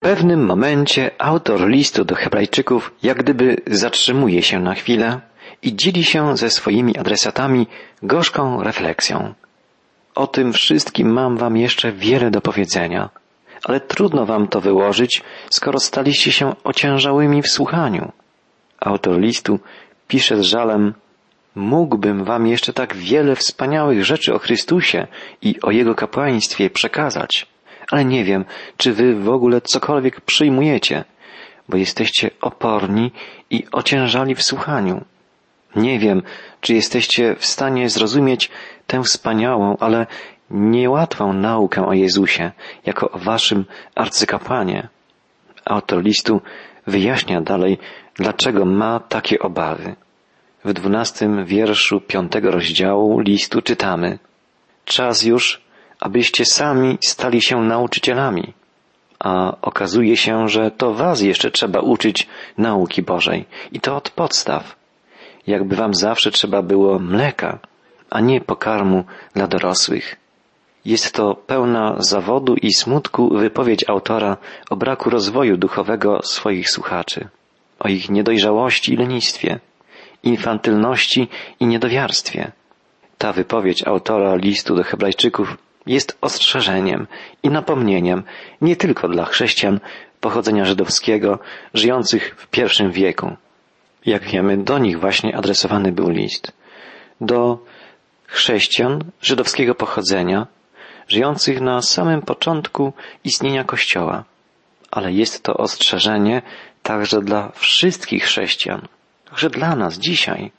Pewnym momencie autor listu do Hebrajczyków jak gdyby zatrzymuje się na chwilę i dzieli się ze swoimi adresatami gorzką refleksją. O tym wszystkim mam wam jeszcze wiele do powiedzenia, ale trudno wam to wyłożyć, skoro staliście się ociężałymi w słuchaniu. Autor listu pisze z żalem, mógłbym wam jeszcze tak wiele wspaniałych rzeczy o Chrystusie i o Jego kapłaństwie przekazać, ale nie wiem, czy wy w ogóle cokolwiek przyjmujecie, bo jesteście oporni i ociężali w słuchaniu. Nie wiem, czy jesteście w stanie zrozumieć tę wspaniałą, ale niełatwą naukę o Jezusie jako o waszym arcykapłanie. Autor listu wyjaśnia dalej, dlaczego ma takie obawy. W dwunastym wierszu piątego rozdziału listu czytamy Czas już, abyście sami stali się nauczycielami. A okazuje się, że to was jeszcze trzeba uczyć nauki Bożej i to od podstaw. Jakby wam zawsze trzeba było mleka, a nie pokarmu dla dorosłych. Jest to pełna zawodu i smutku wypowiedź autora o braku rozwoju duchowego swoich słuchaczy, o ich niedojrzałości i lenistwie, infantylności i niedowiarstwie. Ta wypowiedź autora listu do Hebrajczyków jest ostrzeżeniem i napomnieniem nie tylko dla chrześcijan pochodzenia żydowskiego żyjących w pierwszym wieku. Jak wiemy, do nich właśnie adresowany był list. Do chrześcijan żydowskiego pochodzenia, żyjących na samym początku istnienia Kościoła. Ale jest to ostrzeżenie także dla wszystkich chrześcijan, także dla nas dzisiaj.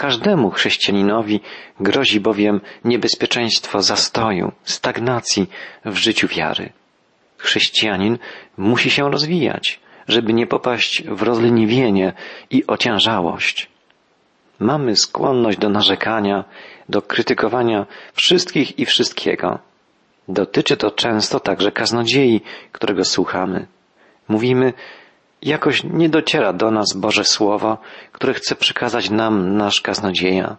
Każdemu chrześcijaninowi grozi bowiem niebezpieczeństwo zastoju, stagnacji w życiu wiary. Chrześcijanin musi się rozwijać, żeby nie popaść w rozleniwienie i ociężałość. Mamy skłonność do narzekania, do krytykowania wszystkich i wszystkiego. Dotyczy to często także kaznodziei, którego słuchamy. Mówimy, jakoś nie dociera do nas Boże Słowo, które chce przekazać nam nasz kaznodzieja.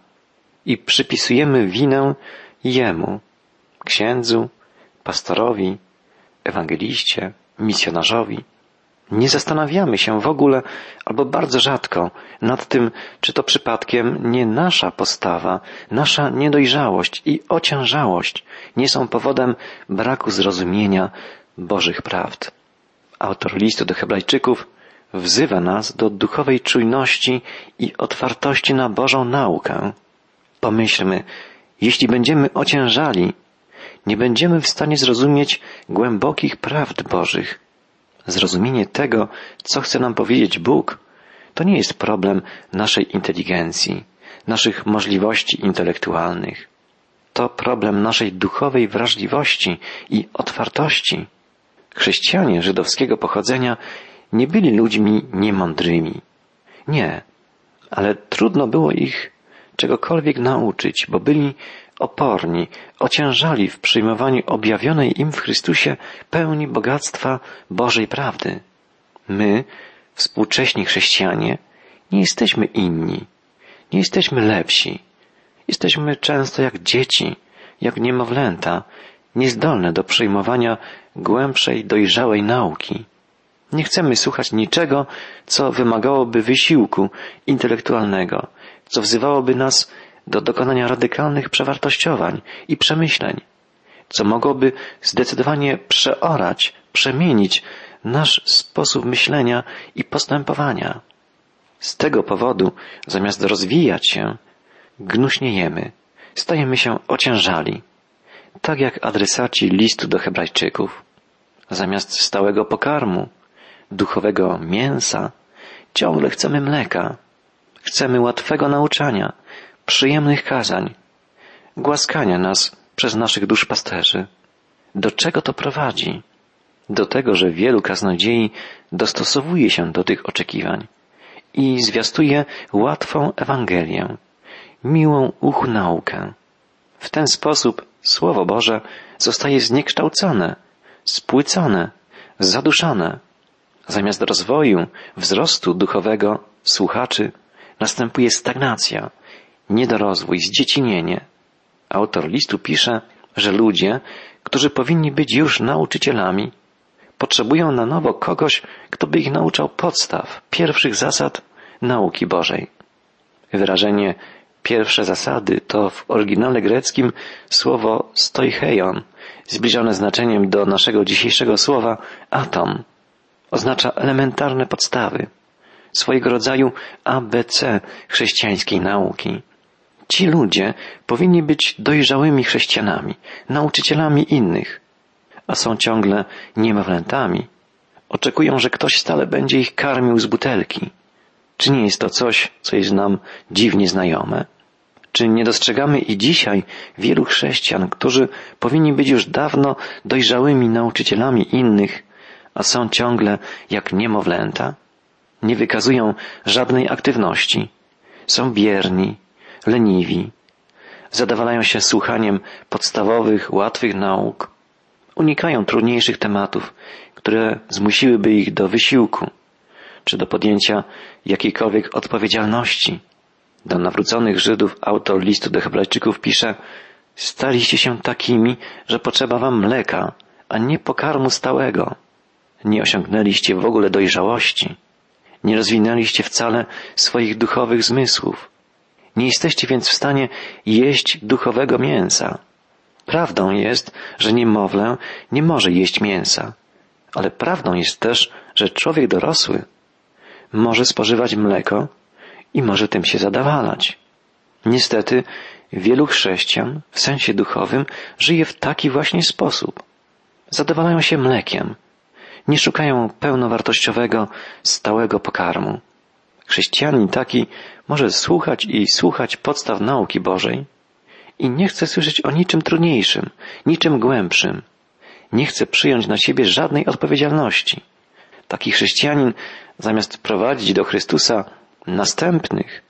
I przypisujemy winę Jemu, księdzu, pastorowi, ewangeliście, misjonarzowi. Nie zastanawiamy się w ogóle, albo bardzo rzadko, nad tym, czy to przypadkiem nie nasza postawa, nasza niedojrzałość i ociężałość nie są powodem braku zrozumienia Bożych prawd. Autor listu do Hebrajczyków wzywa nas do duchowej czujności i otwartości na Bożą naukę. Pomyślmy, jeśli będziemy ociężali, nie będziemy w stanie zrozumieć głębokich prawd Bożych. Zrozumienie tego, co chce nam powiedzieć Bóg, to nie jest problem naszej inteligencji, naszych możliwości intelektualnych. To problem naszej duchowej wrażliwości i otwartości. Chrześcijanie żydowskiego pochodzenia nie byli ludźmi niemądrymi. Nie, ale trudno było ich czegokolwiek nauczyć, bo byli oporni, ociężali w przyjmowaniu objawionej im w Chrystusie pełni bogactwa Bożej prawdy. My, współcześni chrześcijanie, nie jesteśmy inni, nie jesteśmy lepsi. Jesteśmy często jak dzieci, jak niemowlęta, niezdolne do przyjmowania głębszej, dojrzałej nauki. Nie chcemy słuchać niczego, co wymagałoby wysiłku intelektualnego, co wzywałoby nas do dokonania radykalnych przewartościowań i przemyśleń, co mogłoby zdecydowanie przeorać, przemienić nasz sposób myślenia i postępowania. Z tego powodu, zamiast rozwijać się, gnuśniejemy, stajemy się ociężali, tak jak adresaci listu do Hebrajczyków. Zamiast stałego pokarmu, duchowego mięsa, ciągle chcemy mleka, chcemy łatwego nauczania, przyjemnych kazań, głaskania nas przez naszych duszpasterzy. Do czego to prowadzi? Do tego, że wielu kaznodziei dostosowuje się do tych oczekiwań i zwiastuje łatwą Ewangelię, miłą uchu naukę. W ten sposób Słowo Boże zostaje zniekształcone, spłycone, zaduszane. Zamiast rozwoju, wzrostu duchowego słuchaczy następuje stagnacja, niedorozwój, zdziecinienie. Autor listu pisze, że ludzie, którzy powinni być już nauczycielami, Potrzebują na nowo kogoś, kto by ich nauczał podstaw, pierwszych zasad nauki Bożej. Wyrażenie pierwsze zasady to w oryginale greckim słowo stoicheion, zbliżone znaczeniem do naszego dzisiejszego słowa atom. Oznacza elementarne podstawy, swojego rodzaju ABC chrześcijańskiej nauki. Ci ludzie powinni być dojrzałymi chrześcijanami, nauczycielami innych, a są ciągle niemowlętami. Oczekują, że ktoś stale będzie ich karmił z butelki. Czy nie jest to coś, co jest nam dziwnie znajome? Czy nie dostrzegamy i dzisiaj wielu chrześcijan, którzy powinni być już dawno dojrzałymi nauczycielami innych, a są ciągle jak niemowlęta? Nie wykazują żadnej aktywności. Są bierni, leniwi. Zadawalają się słuchaniem podstawowych, łatwych nauk. Unikają trudniejszych tematów, które zmusiłyby ich do wysiłku, czy do podjęcia jakiejkolwiek odpowiedzialności. Do nawróconych Żydów autor listu do Hebrajczyków pisze Staliście się takimi, że potrzeba wam mleka, a nie pokarmu stałego. Nie osiągnęliście w ogóle dojrzałości. Nie rozwinęliście wcale swoich duchowych zmysłów. Nie jesteście więc w stanie jeść duchowego mięsa. Prawdą jest, że niemowlę nie może jeść mięsa, ale prawdą jest też, że człowiek dorosły może spożywać mleko i może tym się zadawalać. Niestety, wielu chrześcijan w sensie duchowym żyje w taki właśnie sposób. Zadowalają się mlekiem, nie szukają pełnowartościowego, stałego pokarmu. Chrześcijanin taki może słuchać i słuchać podstaw nauki Bożej i nie chce słyszeć o niczym trudniejszym, niczym głębszym. Nie chce przyjąć na siebie żadnej odpowiedzialności. Taki chrześcijanin, zamiast prowadzić do Chrystusa następnych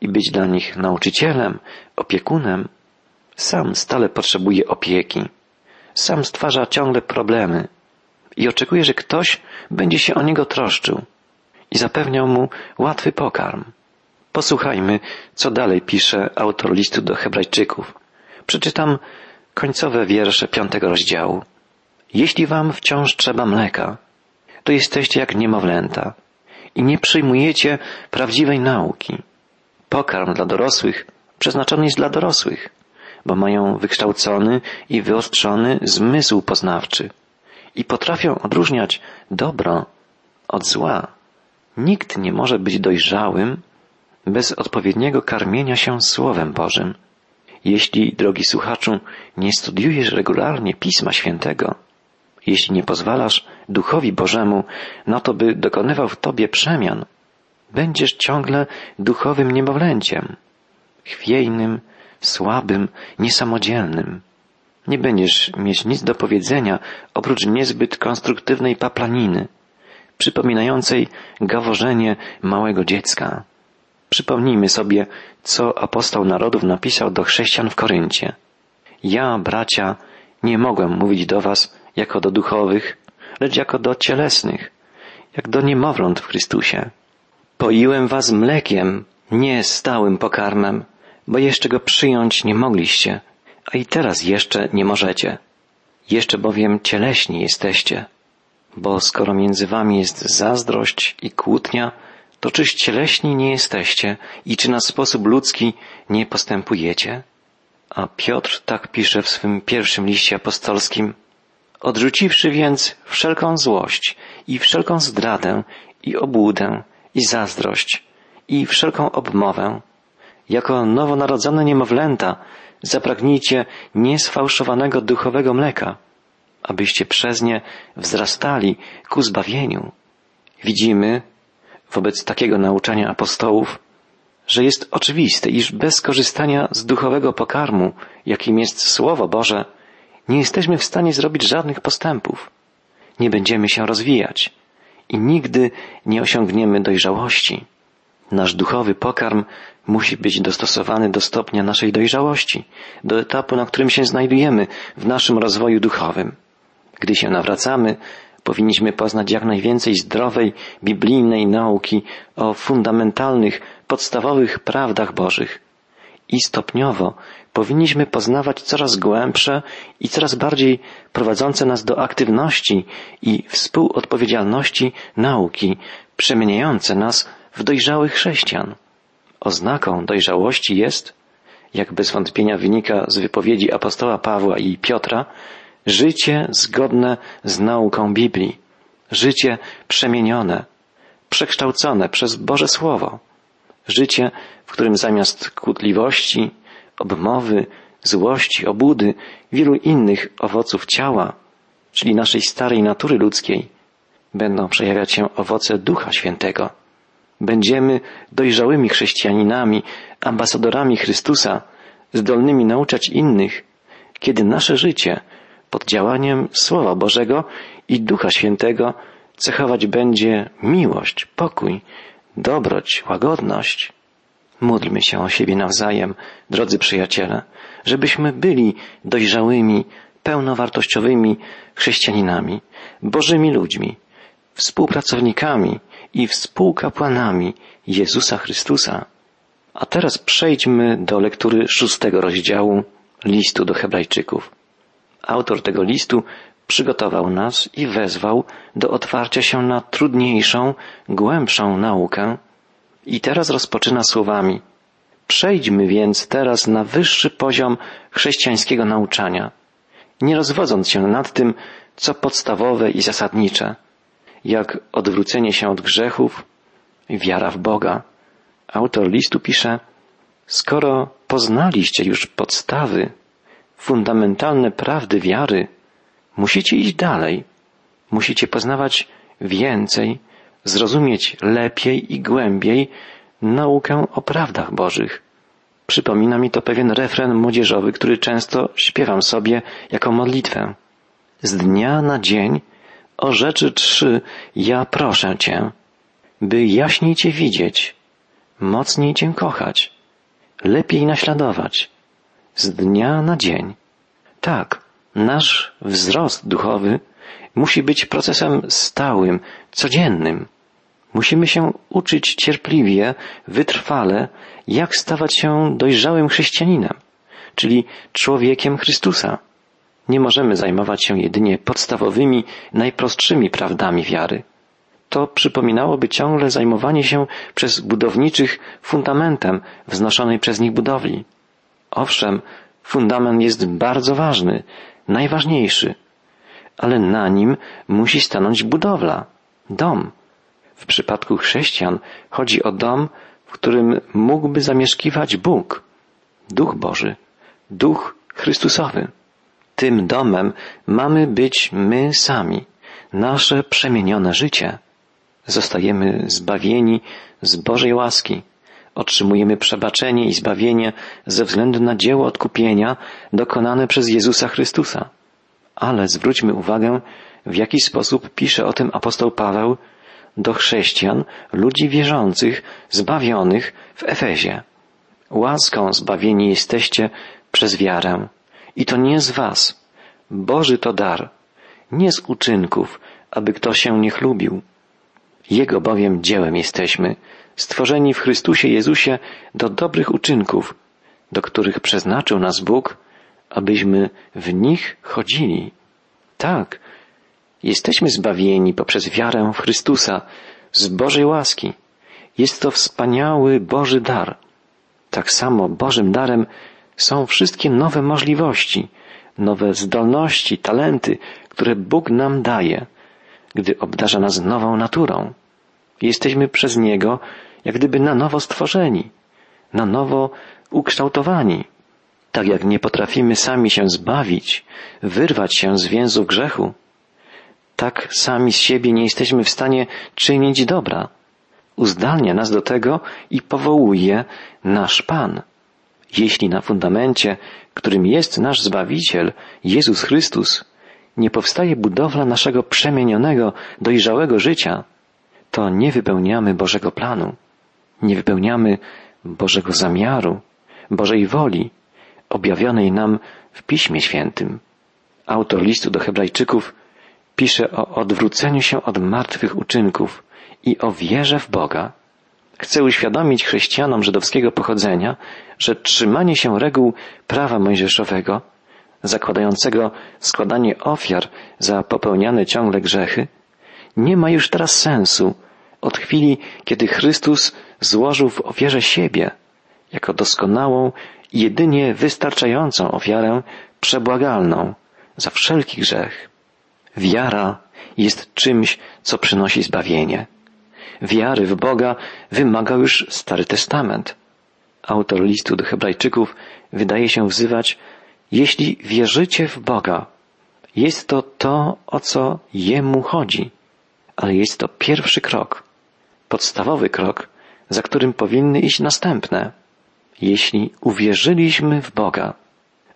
i być dla nich nauczycielem, opiekunem, sam stale potrzebuje opieki. Sam stwarza ciągle problemy i oczekuje, że ktoś będzie się o niego troszczył i zapewniał mu łatwy pokarm. Posłuchajmy, co dalej pisze autor listu do Hebrajczyków. Przeczytam końcowe wiersze piątego rozdziału. Jeśli wam wciąż trzeba mleka, to jesteście jak niemowlęta i nie przyjmujecie prawdziwej nauki. Pokarm dla dorosłych przeznaczony jest dla dorosłych, bo mają wykształcony i wyostrzony zmysł poznawczy i potrafią odróżniać dobro od zła. Nikt nie może być dojrzałym bez odpowiedniego karmienia się Słowem Bożym. Jeśli, drogi słuchaczu, nie studiujesz regularnie Pisma Świętego, jeśli nie pozwalasz Duchowi Bożemu na to, by dokonywał w tobie przemian, będziesz ciągle duchowym niemowlęciem, chwiejnym, słabym, niesamodzielnym. Nie będziesz mieć nic do powiedzenia oprócz niezbyt konstruktywnej paplaniny, przypominającej gaworzenie małego dziecka. Przypomnijmy sobie, co apostoł narodów napisał do chrześcijan w Koryncie. Ja, bracia, nie mogłem mówić do was jako do duchowych, lecz jako do cielesnych, jak do niemowląt w Chrystusie. Poiłem was mlekiem, nie stałym pokarmem, bo jeszcze go przyjąć nie mogliście, a i teraz jeszcze nie możecie. Jeszcze bowiem cieleśni jesteście, bo skoro między wami jest zazdrość i kłótnia, to czyż cieleśni nie jesteście i czy na sposób ludzki nie postępujecie? A Piotr tak pisze w swym pierwszym liście apostolskim. Odrzuciwszy więc wszelką złość i wszelką zdradę i obłudę i zazdrość i wszelką obmowę, jako nowonarodzone niemowlęta zapragnijcie niesfałszowanego duchowego mleka, abyście przez nie wzrastali ku zbawieniu. Widzimy wobec takiego nauczania apostołów, że jest oczywiste, iż bez korzystania z duchowego pokarmu, jakim jest Słowo Boże, nie jesteśmy w stanie zrobić żadnych postępów. Nie będziemy się rozwijać i nigdy nie osiągniemy dojrzałości. Nasz duchowy pokarm musi być dostosowany do stopnia naszej dojrzałości, do etapu, na którym się znajdujemy w naszym rozwoju duchowym. Gdy się nawracamy, powinniśmy poznać jak najwięcej zdrowej, biblijnej nauki o fundamentalnych, podstawowych prawdach Bożych i stopniowo powinniśmy poznawać coraz głębsze i coraz bardziej prowadzące nas do aktywności i współodpowiedzialności nauki, przemieniające nas w dojrzałych chrześcijan. Oznaką dojrzałości jest, jak bez wątpienia wynika z wypowiedzi apostoła Pawła i Piotra, życie zgodne z nauką Biblii, życie przemienione, przekształcone przez Boże Słowo, życie, w którym zamiast kłótliwości, obmowy, złości, obudy, wielu innych owoców ciała, czyli naszej starej natury ludzkiej, będą przejawiać się owoce Ducha Świętego. Będziemy dojrzałymi chrześcijaninami, ambasadorami Chrystusa, zdolnymi nauczać innych, kiedy nasze życie pod działaniem Słowa Bożego i Ducha Świętego cechować będzie miłość, pokój, dobroć, łagodność. Módlmy się o siebie nawzajem, drodzy przyjaciele, żebyśmy byli dojrzałymi, pełnowartościowymi chrześcijaninami, Bożymi ludźmi, współpracownikami i współkapłanami Jezusa Chrystusa. A teraz przejdźmy do lektury szóstego rozdziału listu do Hebrajczyków. Autor tego listu przygotował nas i wezwał do otwarcia się na trudniejszą, głębszą naukę. I teraz rozpoczyna słowami: Przejdźmy więc teraz na wyższy poziom chrześcijańskiego nauczania, nie rozwodząc się nad tym, co podstawowe i zasadnicze, jak odwrócenie się od grzechów, wiara w Boga. Autor listu pisze, skoro poznaliście już podstawy, fundamentalne prawdy wiary, musicie iść dalej. Musicie poznawać więcej, zrozumieć lepiej i głębiej naukę o prawdach Bożych. Przypomina mi to pewien refren młodzieżowy, który często śpiewam sobie jako modlitwę. Z dnia na dzień o rzeczy trzy ja proszę Cię, by jaśniej Cię widzieć, mocniej Cię kochać, lepiej naśladować, z dnia na dzień. Tak, nasz wzrost duchowy musi być procesem stałym, codziennym. Musimy się uczyć cierpliwie, wytrwale, jak stawać się dojrzałym chrześcijaninem, czyli człowiekiem Chrystusa. Nie możemy zajmować się jedynie podstawowymi, najprostszymi prawdami wiary. To przypominałoby ciągle zajmowanie się przez budowniczych fundamentem wznoszonej przez nich budowli. Owszem, fundament jest bardzo ważny, najważniejszy, ale na nim musi stanąć budowla, dom. W przypadku chrześcijan chodzi o dom, w którym mógłby zamieszkiwać Bóg, Duch Boży, Duch Chrystusowy. Tym domem mamy być my sami, nasze przemienione życie. Zostajemy zbawieni z Bożej łaski. Otrzymujemy przebaczenie i zbawienie ze względu na dzieło odkupienia dokonane przez Jezusa Chrystusa. Ale zwróćmy uwagę, w jaki sposób pisze o tym apostoł Paweł do chrześcijan, ludzi wierzących, zbawionych w Efezie. Łaską zbawieni jesteście przez wiarę. I to nie z was. Boży to dar, nie z uczynków, aby kto się nie chlubił. Jego bowiem dziełem jesteśmy, stworzeni w Chrystusie Jezusie do dobrych uczynków, do których przeznaczył nas Bóg, abyśmy w nich chodzili. Tak, jesteśmy zbawieni poprzez wiarę w Chrystusa z Bożej łaski. Jest to wspaniały Boży dar. Tak samo Bożym darem są wszystkie nowe możliwości, nowe zdolności, talenty, które Bóg nam daje, gdy obdarza nas nową naturą. Jesteśmy przez Niego jak gdyby na nowo stworzeni, na nowo ukształtowani. Tak jak nie potrafimy sami się zbawić, wyrwać się z więzów grzechu, tak sami z siebie nie jesteśmy w stanie czynić dobra. Uzdalnia nas do tego i powołuje nasz Pan. Jeśli na fundamencie, którym jest nasz Zbawiciel, Jezus Chrystus, nie powstaje budowla naszego przemienionego, dojrzałego życia, to nie wypełniamy Bożego planu, nie wypełniamy Bożego zamiaru, Bożej woli, objawionej nam w Piśmie Świętym. Autor listu do Hebrajczyków pisze o odwróceniu się od martwych uczynków i o wierze w Boga. chce uświadomić chrześcijanom żydowskiego pochodzenia, że trzymanie się reguł prawa mojżeszowego, zakładającego składanie ofiar za popełniane ciągle grzechy, nie ma już teraz sensu od chwili, kiedy Chrystus złożył w ofierze siebie jako doskonałą jedynie wystarczającą ofiarę przebłagalną za wszelki grzech. Wiara jest czymś, co przynosi zbawienie. Wiary w Boga wymagał już Stary Testament. Autor listu do Hebrajczyków wydaje się wzywać, jeśli wierzycie w Boga, jest to to, o co Jemu chodzi, ale jest to pierwszy krok, podstawowy krok, za którym powinny iść następne. Jeśli uwierzyliśmy w Boga,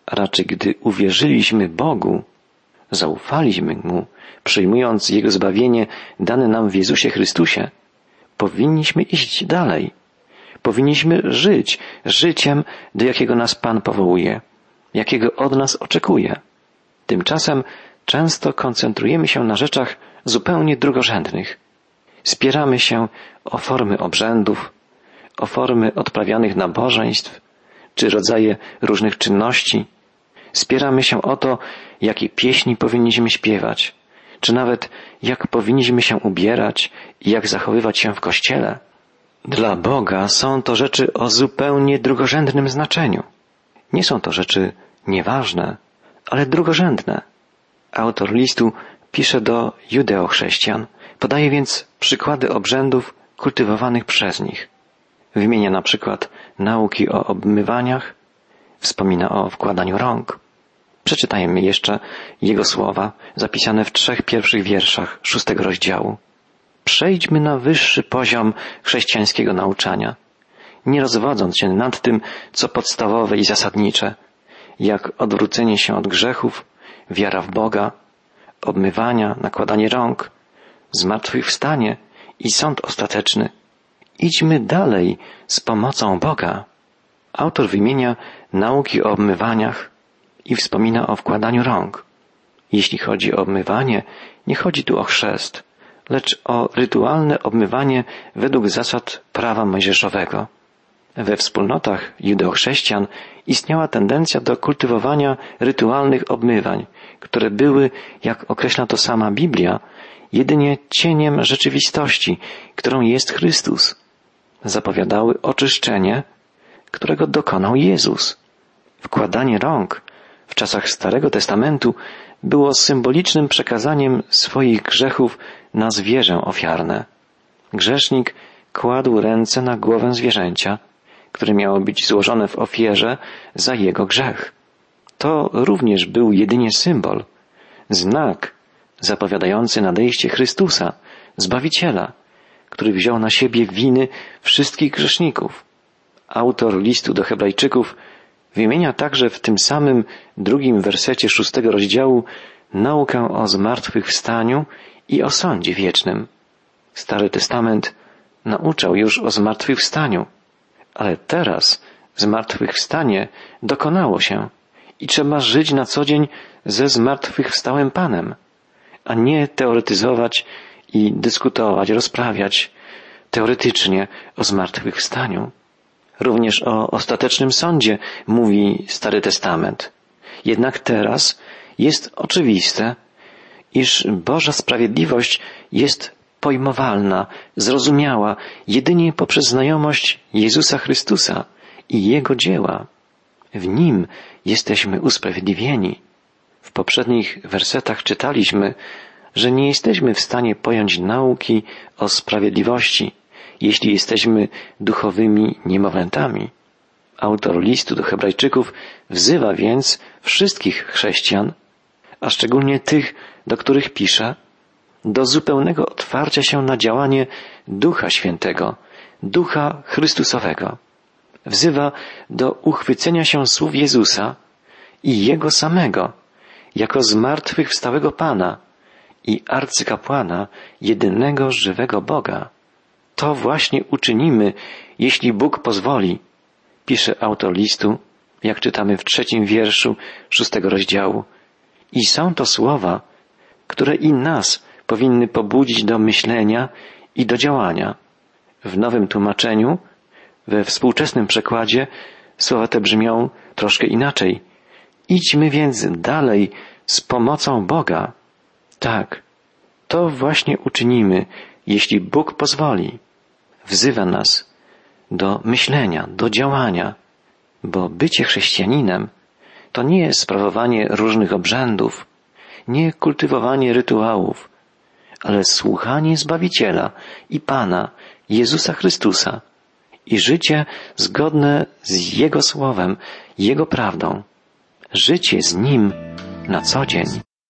a raczej gdy uwierzyliśmy Bogu, zaufaliśmy Mu, przyjmując Jego zbawienie dane nam w Jezusie Chrystusie, powinniśmy iść dalej. Powinniśmy żyć życiem, do jakiego nas Pan powołuje, jakiego od nas oczekuje. Tymczasem często koncentrujemy się na rzeczach zupełnie drugorzędnych. Spieramy się o formy obrzędów, o formy odprawianych nabożeństw, czy rodzaje różnych czynności. Spieramy się o to, jakie pieśni powinniśmy śpiewać, czy nawet jak powinniśmy się ubierać i jak zachowywać się w kościele. Dla Boga są to rzeczy o zupełnie drugorzędnym znaczeniu. Nie są to rzeczy nieważne, ale drugorzędne. Autor listu pisze do judeochrześcijan, podaje więc przykłady obrzędów kultywowanych przez nich. Wymienia na przykład nauki o obmywaniach, wspomina o wkładaniu rąk, Przeczytajmy jeszcze jego słowa zapisane w trzech pierwszych wierszach szóstego rozdziału. Przejdźmy na wyższy poziom chrześcijańskiego nauczania, nie rozwodząc się nad tym, co podstawowe i zasadnicze, jak odwrócenie się od grzechów, wiara w Boga, obmywania, nakładanie rąk, zmartwychwstanie i sąd ostateczny. Idźmy dalej z pomocą Boga. Autor wymienia nauki o obmywaniach, i wspomina o wkładaniu rąk. Jeśli chodzi o obmywanie, nie chodzi tu o chrzest, lecz o rytualne obmywanie według zasad prawa mojżeszowego. We wspólnotach judeochrześcijan istniała tendencja do kultywowania rytualnych obmywań, które były, jak określa to sama Biblia, jedynie cieniem rzeczywistości, którą jest Chrystus. Zapowiadały oczyszczenie, którego dokonał Jezus. Wkładanie rąk w czasach Starego Testamentu było symbolicznym przekazaniem swoich grzechów na zwierzę ofiarne. Grzesznik kładł ręce na głowę zwierzęcia, które miało być złożone w ofierze za jego grzech. To również był jedynie symbol, znak zapowiadający nadejście Chrystusa, Zbawiciela, który wziął na siebie winy wszystkich grzeszników. Autor listu do Hebrajczyków Wymienia także w tym samym drugim wersecie szóstego rozdziału naukę o zmartwychwstaniu i o sądzie wiecznym. Stary Testament nauczał już o zmartwychwstaniu, ale teraz zmartwychwstanie dokonało się i trzeba żyć na co dzień ze zmartwychwstałym Panem, a nie teoretyzować i dyskutować, rozprawiać teoretycznie o zmartwychwstaniu. Również o ostatecznym sądzie mówi Stary Testament. Jednak teraz jest oczywiste, iż Boża sprawiedliwość jest pojmowalna, zrozumiała jedynie poprzez znajomość Jezusa Chrystusa i Jego dzieła. W Nim jesteśmy usprawiedliwieni. W poprzednich wersetach czytaliśmy, że nie jesteśmy w stanie pojąć nauki o sprawiedliwości, jeśli jesteśmy duchowymi niemowlętami. Autor listu do Hebrajczyków wzywa więc wszystkich chrześcijan, a szczególnie tych, do których pisze, do zupełnego otwarcia się na działanie Ducha Świętego, Ducha Chrystusowego. Wzywa do uchwycenia się słów Jezusa i Jego samego, jako zmartwychwstałego Pana i arcykapłana jedynego żywego Boga. To właśnie uczynimy, jeśli Bóg pozwoli, pisze autor listu, jak czytamy w trzecim wierszu szóstego rozdziału. I są to słowa, które i nas powinny pobudzić do myślenia i do działania. W nowym tłumaczeniu, we współczesnym przekładzie, słowa te brzmią troszkę inaczej. Idźmy więc dalej z pomocą Boga. Tak, to właśnie uczynimy, jeśli Bóg pozwoli. Wzywa nas do myślenia, do działania, bo bycie chrześcijaninem to nie sprawowanie różnych obrzędów, nie kultywowanie rytuałów, ale słuchanie Zbawiciela i Pana, Jezusa Chrystusa i życie zgodne z Jego Słowem, Jego prawdą, życie z Nim na co dzień.